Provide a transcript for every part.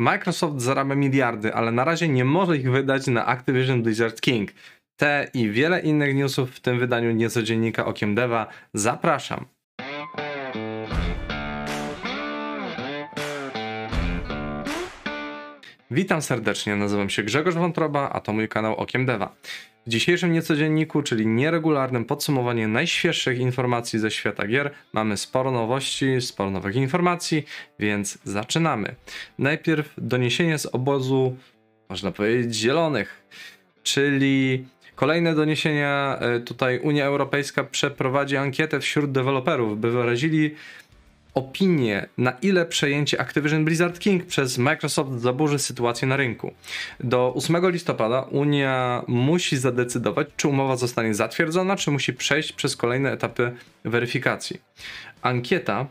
Microsoft zarabia miliardy, ale na razie nie może ich wydać na Activision Blizzard King. Te i wiele innych newsów w tym wydaniu niecodziennika Okiem Deva zapraszam. Witam serdecznie, nazywam się Grzegorz Wątroba, a to mój kanał Okiem Deva. W dzisiejszym niecodzienniku, czyli nieregularnym podsumowaniu najświeższych informacji ze świata gier, mamy sporo nowości, sporo nowych informacji, więc zaczynamy. Najpierw doniesienie z obozu, można powiedzieć, zielonych, czyli Kolejne doniesienia, e, tutaj Unia Europejska przeprowadzi ankietę wśród deweloperów, by wyrazili opinię, na ile przejęcie Activision Blizzard King przez Microsoft zaburzy sytuację na rynku. Do 8 listopada Unia musi zadecydować, czy umowa zostanie zatwierdzona, czy musi przejść przez kolejne etapy weryfikacji. Ankieta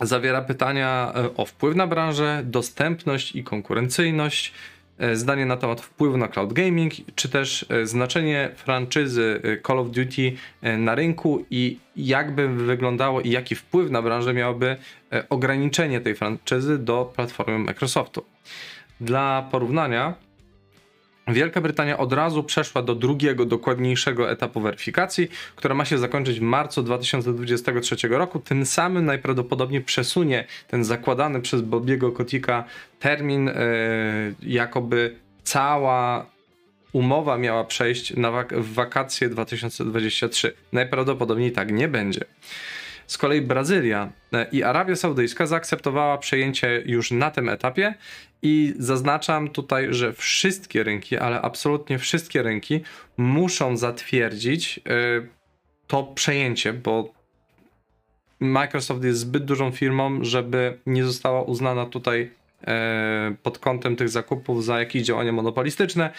zawiera pytania e, o wpływ na branżę, dostępność i konkurencyjność, zdanie na temat wpływu na cloud gaming, czy też e, znaczenie franczyzy e, Call of Duty na rynku i jak by wyglądało i jaki wpływ na branżę miałoby ograniczenie tej franczyzy do platformy Microsoftu. Dla porównania, Wielka Brytania od razu przeszła do drugiego, dokładniejszego etapu weryfikacji, która ma się zakończyć w marcu 2023 roku. Tym samym najprawdopodobniej przesunie ten zakładany przez Bobiego Kotika termin, yy, jakoby cała umowa miała przejść na wak w wakacje 2023. Najprawdopodobniej tak nie będzie. Z kolei Brazylia e, i Arabia Saudyjska zaakceptowała przejęcie już na tym etapie i zaznaczam tutaj, że wszystkie rynki, ale absolutnie wszystkie rynki muszą zatwierdzić e, to przejęcie, bo Microsoft jest zbyt dużą firmą, żeby nie została uznana tutaj e, pod kątem tych zakupów za jakieś działania monopolistyczne.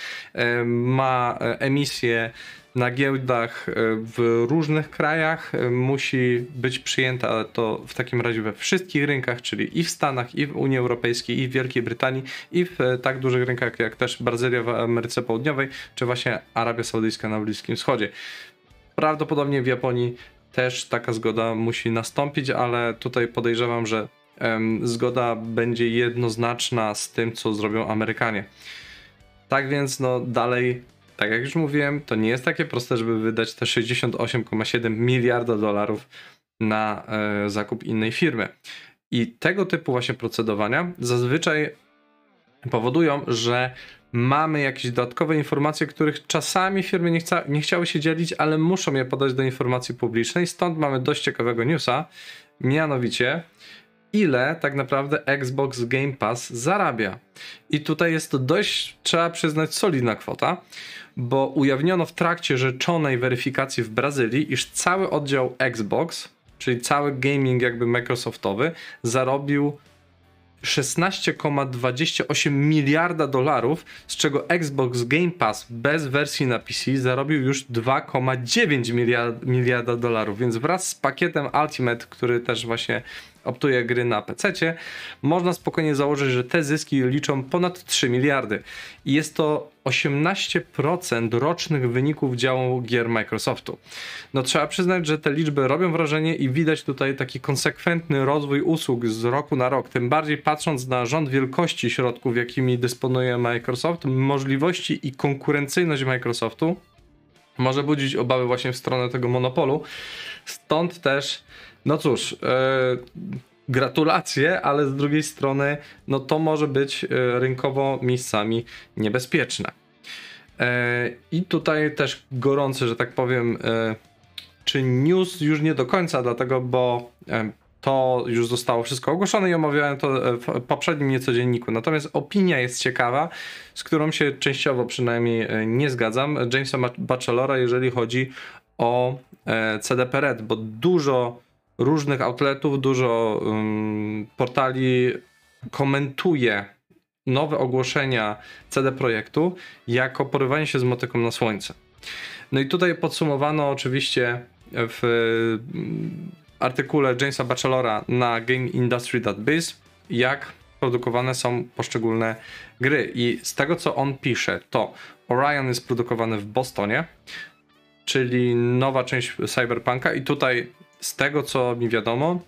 Ma emisję na giełdach e, w różnych krajach e, musi być przyjęta, ale to w takim razie we wszystkich rynkach, czyli i w Stanach, i w Unii Europejskiej, i w Wielkiej Brytanii, i w e, tak dużych rynkach jak też Brazylia w Ameryce Południowej, czy właśnie Arabia Saudyjska na Bliskim Wschodzie. Prawdopodobnie w Japonii też taka zgoda musi nastąpić, ale tutaj podejrzewam, że zgoda będzie jednoznaczna z tym, co zrobią Amerykanie. Tak więc, no dalej tak jak już mówiłem, to nie jest takie proste, żeby wydać te 68,7 miliarda dolarów na e, zakup innej firmy. I tego typu właśnie procedowania zazwyczaj powodują, że mamy jakieś dodatkowe informacje, których czasami firmy nie, chca, nie chciały się dzielić, ale muszą je podać do informacji publicznej. Stąd mamy dość ciekawego newsa, mianowicie ile tak naprawdę Xbox Game Pass zarabia. I tutaj jest to dość, trzeba przyznać, solidna kwota, bo ujawniono w trakcie rzeczonej weryfikacji w Brazylii, iż cały oddział Xbox, czyli cały gaming jakby Microsoftowy, zarobił 16,28 miliarda dolarów, z czego Xbox Game Pass bez wersji na PC zarobił już 2,9 miliarda, miliarda dolarów, więc wraz z pakietem Ultimate, który też właśnie optuje gry na PC, można spokojnie założyć, że te zyski liczą ponad 3 miliardy. I jest to 18% rocznych wyników działu gier Microsoftu. No trzeba przyznać, że te liczby robią wrażenie i widać tutaj taki konsekwentny rozwój usług z roku na rok. Tym bardziej patrząc na rząd wielkości środków, jakimi dysponuje Microsoft, możliwości i konkurencyjność Microsoftu może budzić obawy właśnie w stronę tego monopolu. Stąd też no cóż, e, gratulacje, ale z drugiej strony, no to może być e, rynkowo miejscami niebezpieczne. E, I tutaj też gorący, że tak powiem, e, czy news już nie do końca, dlatego, bo to już zostało wszystko ogłoszone i omawiałem to w poprzednim niecodzienniku. Natomiast opinia jest ciekawa, z którą się częściowo przynajmniej nie zgadzam. Jamesa Bachelora, jeżeli chodzi o CDP Red, bo dużo różnych outletów, dużo um, portali komentuje nowe ogłoszenia CD Projektu jako porywanie się z motyką na słońce. No i tutaj podsumowano oczywiście w artykule Jamesa Bachelora na GameIndustry.biz, jak produkowane są poszczególne gry. I z tego co on pisze, to Orion jest produkowany w Bostonie, czyli nowa część Cyberpunka, i tutaj z tego co mi wiadomo,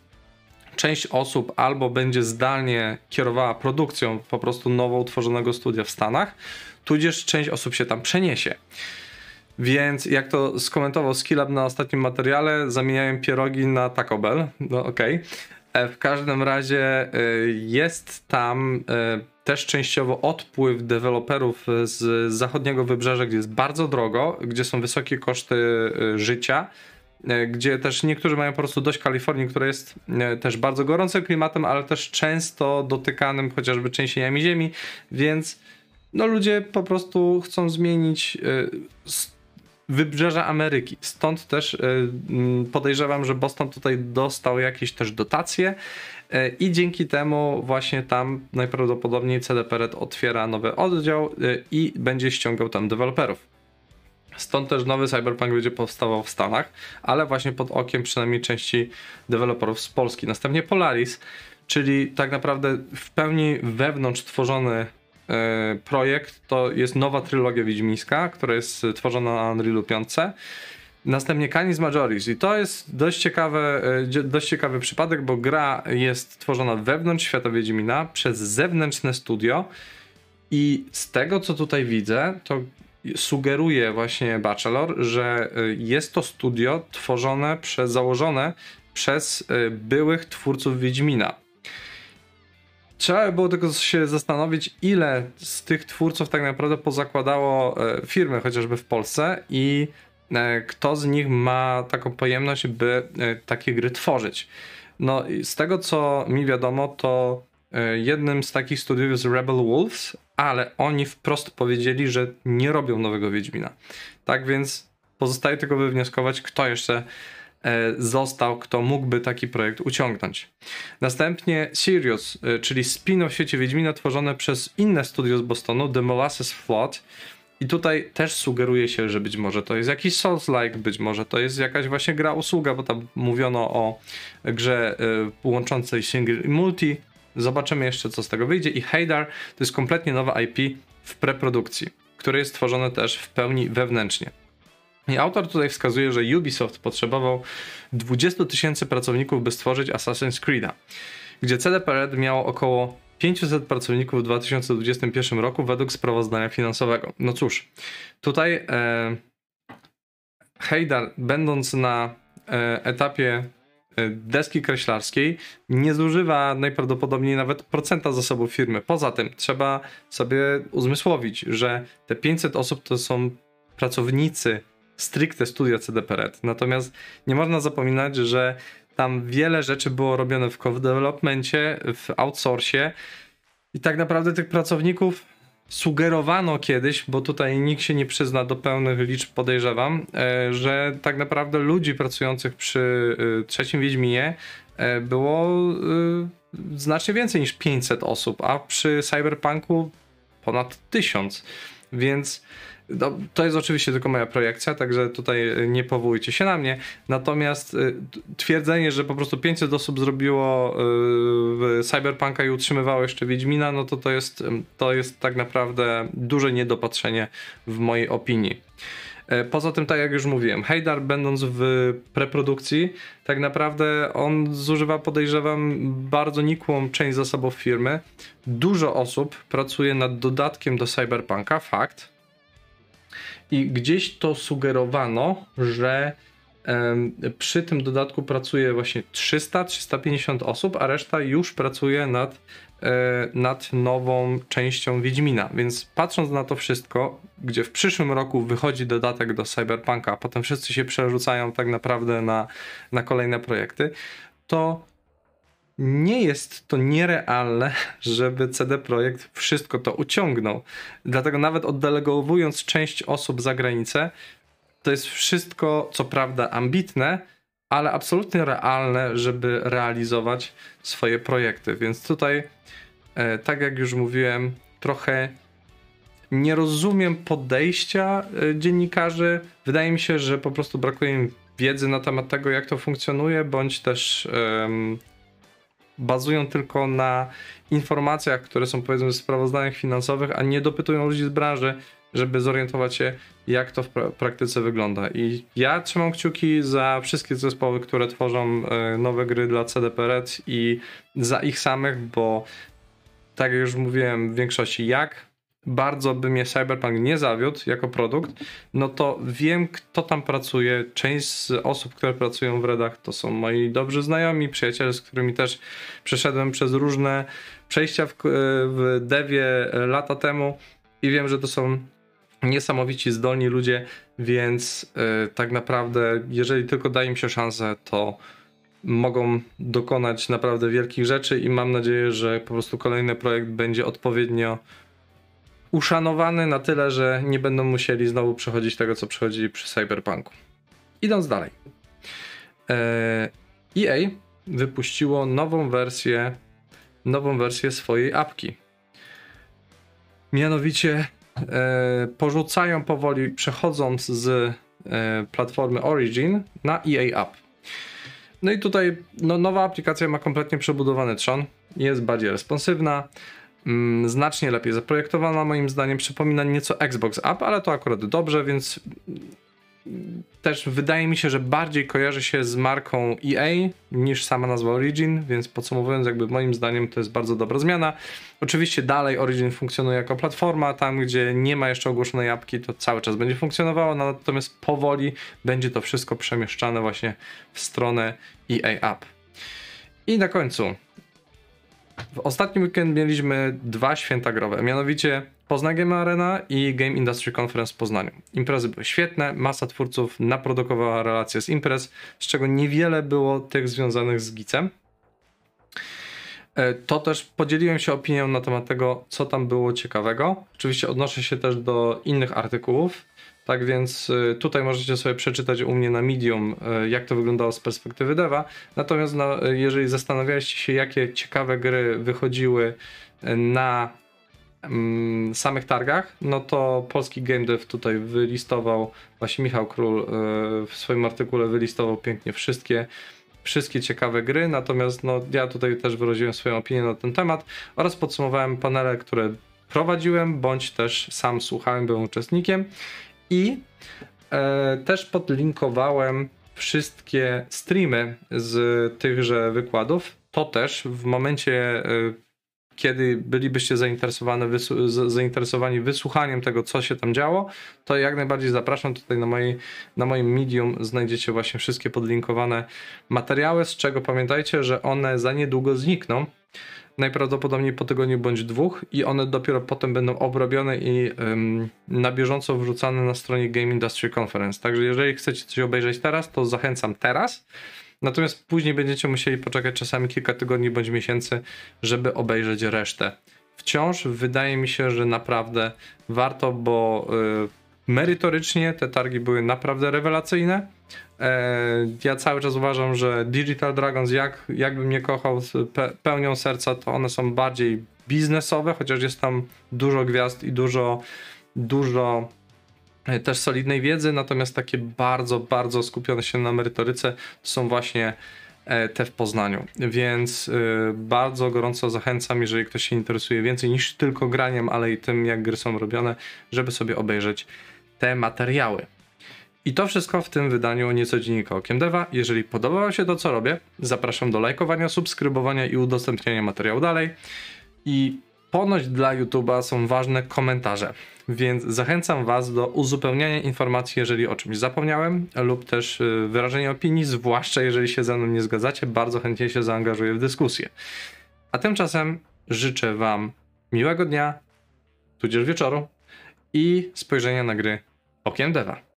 część osób albo będzie zdalnie kierowała produkcją po prostu nowo utworzonego studia w Stanach, tudzież część osób się tam przeniesie. Więc jak to skomentował Skillab na ostatnim materiale, zamieniałem pierogi na Taco Bell. No okej. Okay. W każdym razie jest tam też częściowo odpływ deweloperów z zachodniego wybrzeża, gdzie jest bardzo drogo, gdzie są wysokie koszty życia E, gdzie też niektórzy mają po prostu dość Kalifornii, która jest e, też bardzo gorącym klimatem, ale też często dotykanym chociażby trzęsieniami ziemi, więc no ludzie po prostu chcą zmienić e, wybrzeża Ameryki. Stąd też podejrzewam, że Boston tutaj dostał jakieś też dotacje i dzięki temu właśnie tam najprawdopodobniej CDPRED otwiera nowy oddział i będzie ściągał tam deweloperów. Stąd też nowy Cyberpunk będzie powstawał w Stanach, ale właśnie pod okiem przynajmniej części deweloperów z Polski. Następnie Polaris, czyli tak naprawdę w pełni wewnątrz tworzony e, projekt to jest nowa trylogia wiedźmińska, która jest tworzona na Unrealu 5. Następnie Canis Majoris i to jest dość ciekawy, e, dość ciekawy przypadek, bo gra jest tworzona wewnątrz świata Wiedźmina przez zewnętrzne studio i z tego co tutaj widzę, to sugeruje właśnie Bachelor, że y, jest to studio tworzone przez, założone przez y, byłych twórców Wiedźmina. Trzeba by było tylko się zastanowić, ile z tych twórców tak naprawdę pozakładało y, firmy, chociażby w Polsce, i kto z nich ma taką pojemność, by takie gry tworzyć. No, z tego co mi wiadomo, to jednym z takich studiów jest Rebel Wolves, ale oni wprost powiedzieli, że nie robią nowego Wiedźmina. Tak więc pozostaje tylko wywnioskować, kto jeszcze e, został, kto mógłby taki projekt uciągnąć. Następnie Sirius, e, czyli spin-off w świecie Wiedźmina tworzone przez inne studio z Bostonu, The Molasses Flood. I tutaj też sugeruje się, że być może to jest jakiś Souls-like, być może to jest jakaś właśnie gra usługa, bo tam mówiono o grze łączącej single i multi. Zobaczymy jeszcze, co z tego wyjdzie. I Haydar to jest kompletnie nowa IP w preprodukcji, które jest tworzone też w pełni wewnętrznie. I autor tutaj wskazuje, że Ubisoft potrzebował 20 tysięcy pracowników, by stworzyć Assassin's Creed'a, gdzie CD Projekt miało około 500 pracowników w 2021 roku według sprawozdania finansowego. No cóż, tutaj e, Heydar, będąc na e, etapie deski kreślarskiej nie zużywa najprawdopodobniej nawet procenta zasobów firmy. Poza tym trzeba sobie uzmysłowić, że te 500 osób to są pracownicy stricte studia CDPRED. Natomiast nie można zapominać, że tam wiele rzeczy było robione w co-developmencie, w outsourcie i tak naprawdę tych pracowników sugerowano kiedyś, bo tutaj nikt się nie przyzna do pełnych liczb, podejrzewam, e, że tak naprawdę ludzi pracujących przy e, trzecim Wiedźminie e, było znacznie więcej niż 500 osób, a przy Cyberpunku ponad 1000. Więc no, to jest oczywiście tylko moja projekcja, także tutaj nie powołujcie się na mnie. Natomiast y, twierdzenie, że po prostu 500 osób zrobiło y, Cyberpunka i utrzymywało jeszcze Wiedźmina, no to to jest, to jest tak naprawdę duże niedopatrzenie w mojej opinii. E, poza tym, tak jak już mówiłem, Haydar będąc w preprodukcji, tak naprawdę on zużywa, podejrzewam, bardzo nikłą część zasobów firmy. Dużo osób pracuje nad dodatkiem do Cyberpunka, fakt, i gdzieś to sugerowano, że przy tym dodatku pracuje właśnie 300-350 osób, a reszta już pracuje nad, e, nad nową częścią Wiedźmina. Więc patrząc na to wszystko, gdzie w przyszłym roku wychodzi dodatek do Cyberpunka, a potem wszyscy się przerzucają tak naprawdę na, na kolejne projekty, to nie jest to nierealne, żeby CD Projekt wszystko to uciągnął. Dlatego nawet oddelegowując część osób za granicę, to jest wszystko, co prawda, ambitne, ale absolutnie realne, żeby realizować swoje projekty. Więc tutaj, e, tak jak już mówiłem, trochę nie rozumiem podejścia e, dziennikarzy. Wydaje mi się, że po prostu brakuje im wiedzy na temat tego, jak to funkcjonuje, bądź też bazują tylko na informacjach, które są powiedzmy w sprawozdaniach finansowych, a nie dopytują ludzi z branży, żeby zorientować się, jak to w pra praktyce wygląda. I ja trzymam kciuki za wszystkie zespoły, które tworzą e, nowe gry dla CDP Red i za ich samych, bo tak jak już mówiłem w większości, jak bardzo by mnie Cyberpunk nie zawiódł jako produkt, no to wiem, kto tam pracuje. Część z osób, które pracują w Redach, to są moi dobrzy znajomi, przyjaciele, z którymi też przeszedłem przez różne przejścia w, w devie lata temu i wiem, że to są niesamowici, zdolni ludzie, więc yy, tak naprawdę, jeżeli tylko daje im się szansę, to mogą dokonać naprawdę wielkich rzeczy i mam nadzieję, że po prostu kolejny projekt będzie odpowiednio uszanowany na tyle, że nie będą musieli znowu przechodzić tego, co przechodzili przy Cyberpunku. Idąc dalej. EA e wypuściło nową wersję, nową wersję swojej apki. Mianowicie e, porzucają powoli, przechodząc z e, platformy Origin na EA App. No i tutaj no, nowa aplikacja ma kompletnie przebudowany trzon, jest bardziej responsywna, znacznie lepiej zaprojektowana, moim zdaniem przypomina nieco Xbox App, ale to akurat dobrze, więc też wydaje mi się, że bardziej kojarzy się z marką EA niż sama nazwa Origin, więc podsumowując, jakby moim zdaniem to jest bardzo dobra zmiana. Oczywiście dalej Origin funkcjonuje jako platforma, tam gdzie nie ma jeszcze ogłoszonej apki, to cały czas będzie funkcjonowało, natomiast powoli będzie to wszystko przemieszczane właśnie w stronę EA App. I na końcu w ostatnim weekend mieliśmy dwa święta growe, mianowicie Poznań Game Arena i Game Industry Conference w Poznaniu. Imprezy były świetne, masa twórców naprodukowała relacje z imprez, z czego niewiele było tych związanych z Gicem. E, to też podzieliłem się opinią na temat tego, co tam było ciekawego. Oczywiście odnoszę się też do innych artykułów. Tak więc e, tutaj możecie sobie przeczytać u mnie na Medium, e, jak to wyglądało z perspektywy deva. Natomiast no, jeżeli zastanawialiście się, jakie ciekawe gry wychodziły na mm, samych targach, no to polski game dev tutaj wylistował, właśnie Michał Król w swoim artykule wylistował pięknie wszystkie wszystkie ciekawe gry, natomiast no, ja tutaj też wyraziłem swoją opinię na ten temat oraz podsumowałem panele, które prowadziłem, bądź też sam słuchałem, byłem uczestnikiem i e, też podlinkowałem wszystkie streamy z tychże wykładów. To też w momencie e, kiedy bylibyście zainteresowani, wysu zainteresowani wysłuchaniem tego, co się tam działo, to jak najbardziej zapraszam tutaj na, mojej, na moim Medium znajdziecie właśnie wszystkie podlinkowane materiały, z czego pamiętajcie, że one za niedługo znikną, najprawdopodobniej po tygodniu bądź dwóch i one dopiero potem będą obrobione i ym, na bieżąco wrzucane na stronie Game Industry Conference. Także jeżeli chcecie coś obejrzeć teraz, to zachęcam teraz. Natomiast później będziecie musieli poczekać czasami kilka tygodni bądź miesięcy, żeby obejrzeć resztę. Wciąż wydaje mi się, że naprawdę warto, bo y, merytorycznie te targi były naprawdę rewelacyjne. E, ja cały czas uważam, że Digital Dragons, jak, jakbym nie kochał pe pełnią serca, to one są bardziej biznesowe, chociaż jest tam dużo gwiazd i dużo, dużo E, też solidnej wiedzy, natomiast takie bardzo, bardzo skupione się na merytoryce są właśnie e, te w Poznaniu. Więc bardzo gorąco zachęcam, jeżeli ktoś się interesuje więcej niż tylko graniem, ale i tym, jak gry są robione, żeby sobie obejrzeć te materiały. I to wszystko w tym wydaniu Nieco Dziennika Okiem Deva. Jeżeli podoba Wam się to, co robię, zapraszam do lajkowania, subskrybowania i udostępniania materiału dalej. I ponoć dla YouTube'a są ważne komentarze, więc zachęcam Was do uzupełniania informacji, jeżeli o czymś zapomniałem, lub też y, wyrażenia opinii, zwłaszcza jeżeli się ze mną nie zgadzacie, bardzo chętnie się zaangażuję w dyskusję. A tymczasem życzę Wam miłego dnia, tudzież wieczoru i spojrzenia na gry okiem Deva.